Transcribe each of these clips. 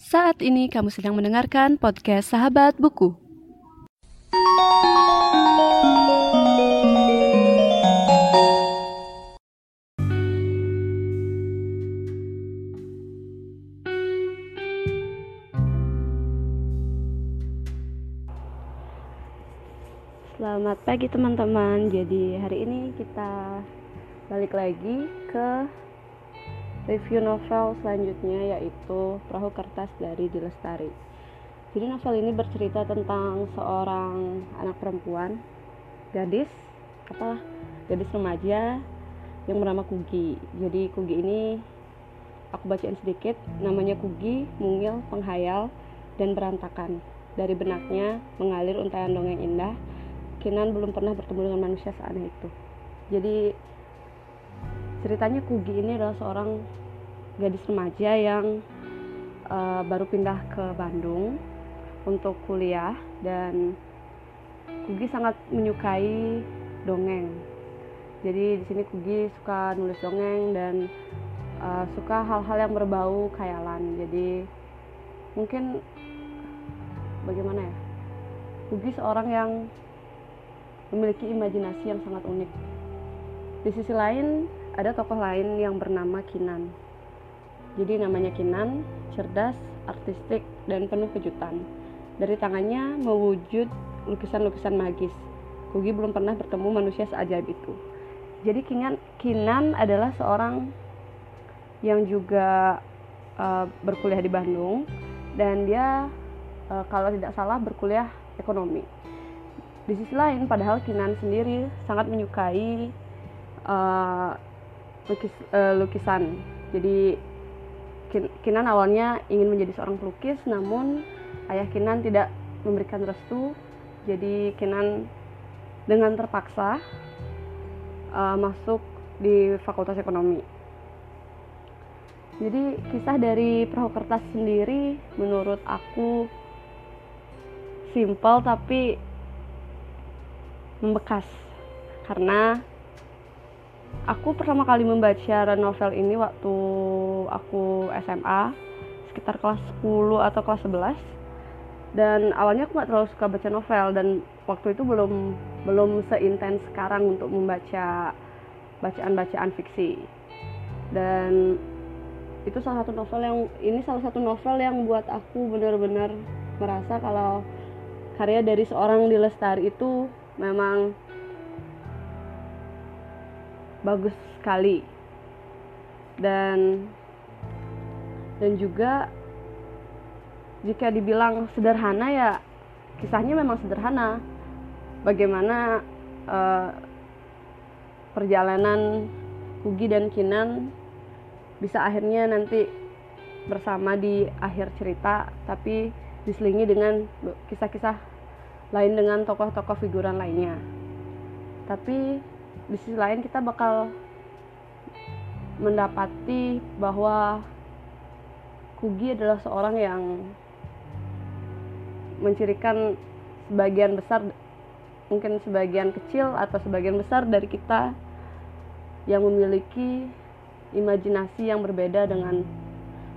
Saat ini kamu sedang mendengarkan podcast Sahabat Buku. Selamat pagi teman-teman. Jadi hari ini kita balik lagi ke review novel selanjutnya yaitu Perahu Kertas dari Dilestari. Jadi novel ini bercerita tentang seorang anak perempuan, gadis, apa gadis remaja yang bernama Kugi. Jadi Kugi ini aku bacain sedikit, namanya Kugi, mungil, penghayal, dan berantakan. Dari benaknya mengalir untayan dongeng indah. Kinan belum pernah bertemu dengan manusia seaneh itu. Jadi ceritanya Kugi ini adalah seorang gadis remaja yang uh, baru pindah ke Bandung untuk kuliah dan Kugi sangat menyukai dongeng. Jadi di sini Kugi suka nulis dongeng dan uh, suka hal-hal yang berbau khayalan. Jadi mungkin bagaimana ya? Kugi seorang yang memiliki imajinasi yang sangat unik. Di sisi lain, ada tokoh lain yang bernama Kinan. Jadi namanya Kinan, cerdas, artistik, dan penuh kejutan. Dari tangannya mewujud lukisan-lukisan magis. Kugi belum pernah bertemu manusia seajaib itu. Jadi Kinan, Kinan adalah seorang yang juga uh, berkuliah di Bandung dan dia uh, kalau tidak salah berkuliah ekonomi. Di sisi lain, padahal Kinan sendiri sangat menyukai uh, lukis, uh, lukisan. Jadi Kinan awalnya ingin menjadi seorang pelukis, namun ayah Kinan tidak memberikan restu. Jadi Kinan dengan terpaksa uh, masuk di Fakultas Ekonomi. Jadi kisah dari perahu kertas sendiri menurut aku simple tapi membekas karena aku pertama kali membaca novel ini waktu aku SMA sekitar kelas 10 atau kelas 11 dan awalnya aku gak terlalu suka baca novel dan waktu itu belum belum seintens sekarang untuk membaca bacaan-bacaan fiksi. Dan itu salah satu novel yang ini salah satu novel yang buat aku benar-benar merasa kalau karya dari seorang Dilestari itu memang bagus sekali. Dan dan juga jika dibilang sederhana ya kisahnya memang sederhana. Bagaimana uh, perjalanan Kugi dan Kinan bisa akhirnya nanti bersama di akhir cerita tapi diselingi dengan kisah-kisah lain dengan tokoh-tokoh figuran lainnya. Tapi di sisi lain kita bakal mendapati bahwa Kugi adalah seorang yang mencirikan sebagian besar mungkin sebagian kecil atau sebagian besar dari kita yang memiliki imajinasi yang berbeda dengan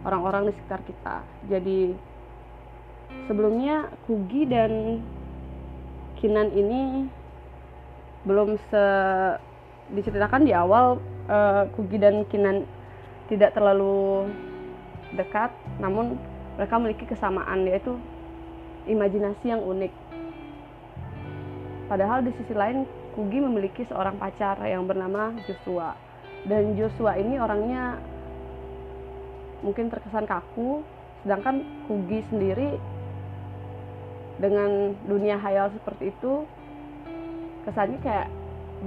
orang-orang di sekitar kita. Jadi sebelumnya Kugi dan Kinan ini belum se diceritakan di awal uh, Kugi dan Kinan tidak terlalu dekat namun mereka memiliki kesamaan yaitu imajinasi yang unik. Padahal di sisi lain Kugi memiliki seorang pacar yang bernama Joshua. Dan Joshua ini orangnya mungkin terkesan kaku sedangkan Kugi sendiri dengan dunia hayal seperti itu kesannya kayak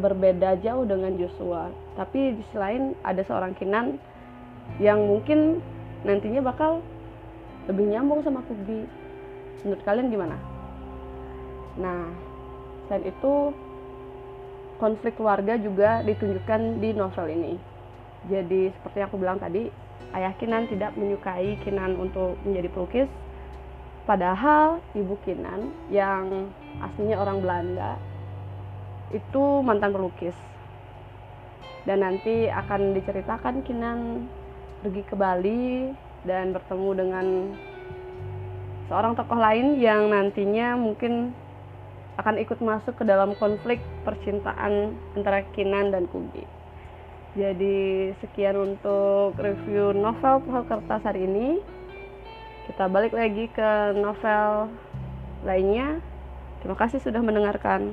berbeda jauh dengan Joshua. Tapi di sisi lain ada seorang Kinan yang mungkin nantinya bakal lebih nyambung sama Kubi menurut kalian gimana? Nah selain itu konflik keluarga juga ditunjukkan di novel ini. Jadi seperti yang aku bilang tadi ayah Kinan tidak menyukai Kinan untuk menjadi pelukis. Padahal ibu Kinan yang aslinya orang Belanda itu mantan pelukis dan nanti akan diceritakan Kinan pergi ke Bali dan bertemu dengan seorang tokoh lain yang nantinya mungkin akan ikut masuk ke dalam konflik percintaan antara Kinan dan Kugi. Jadi sekian untuk review novel Pohon Kertas hari ini. Kita balik lagi ke novel lainnya. Terima kasih sudah mendengarkan.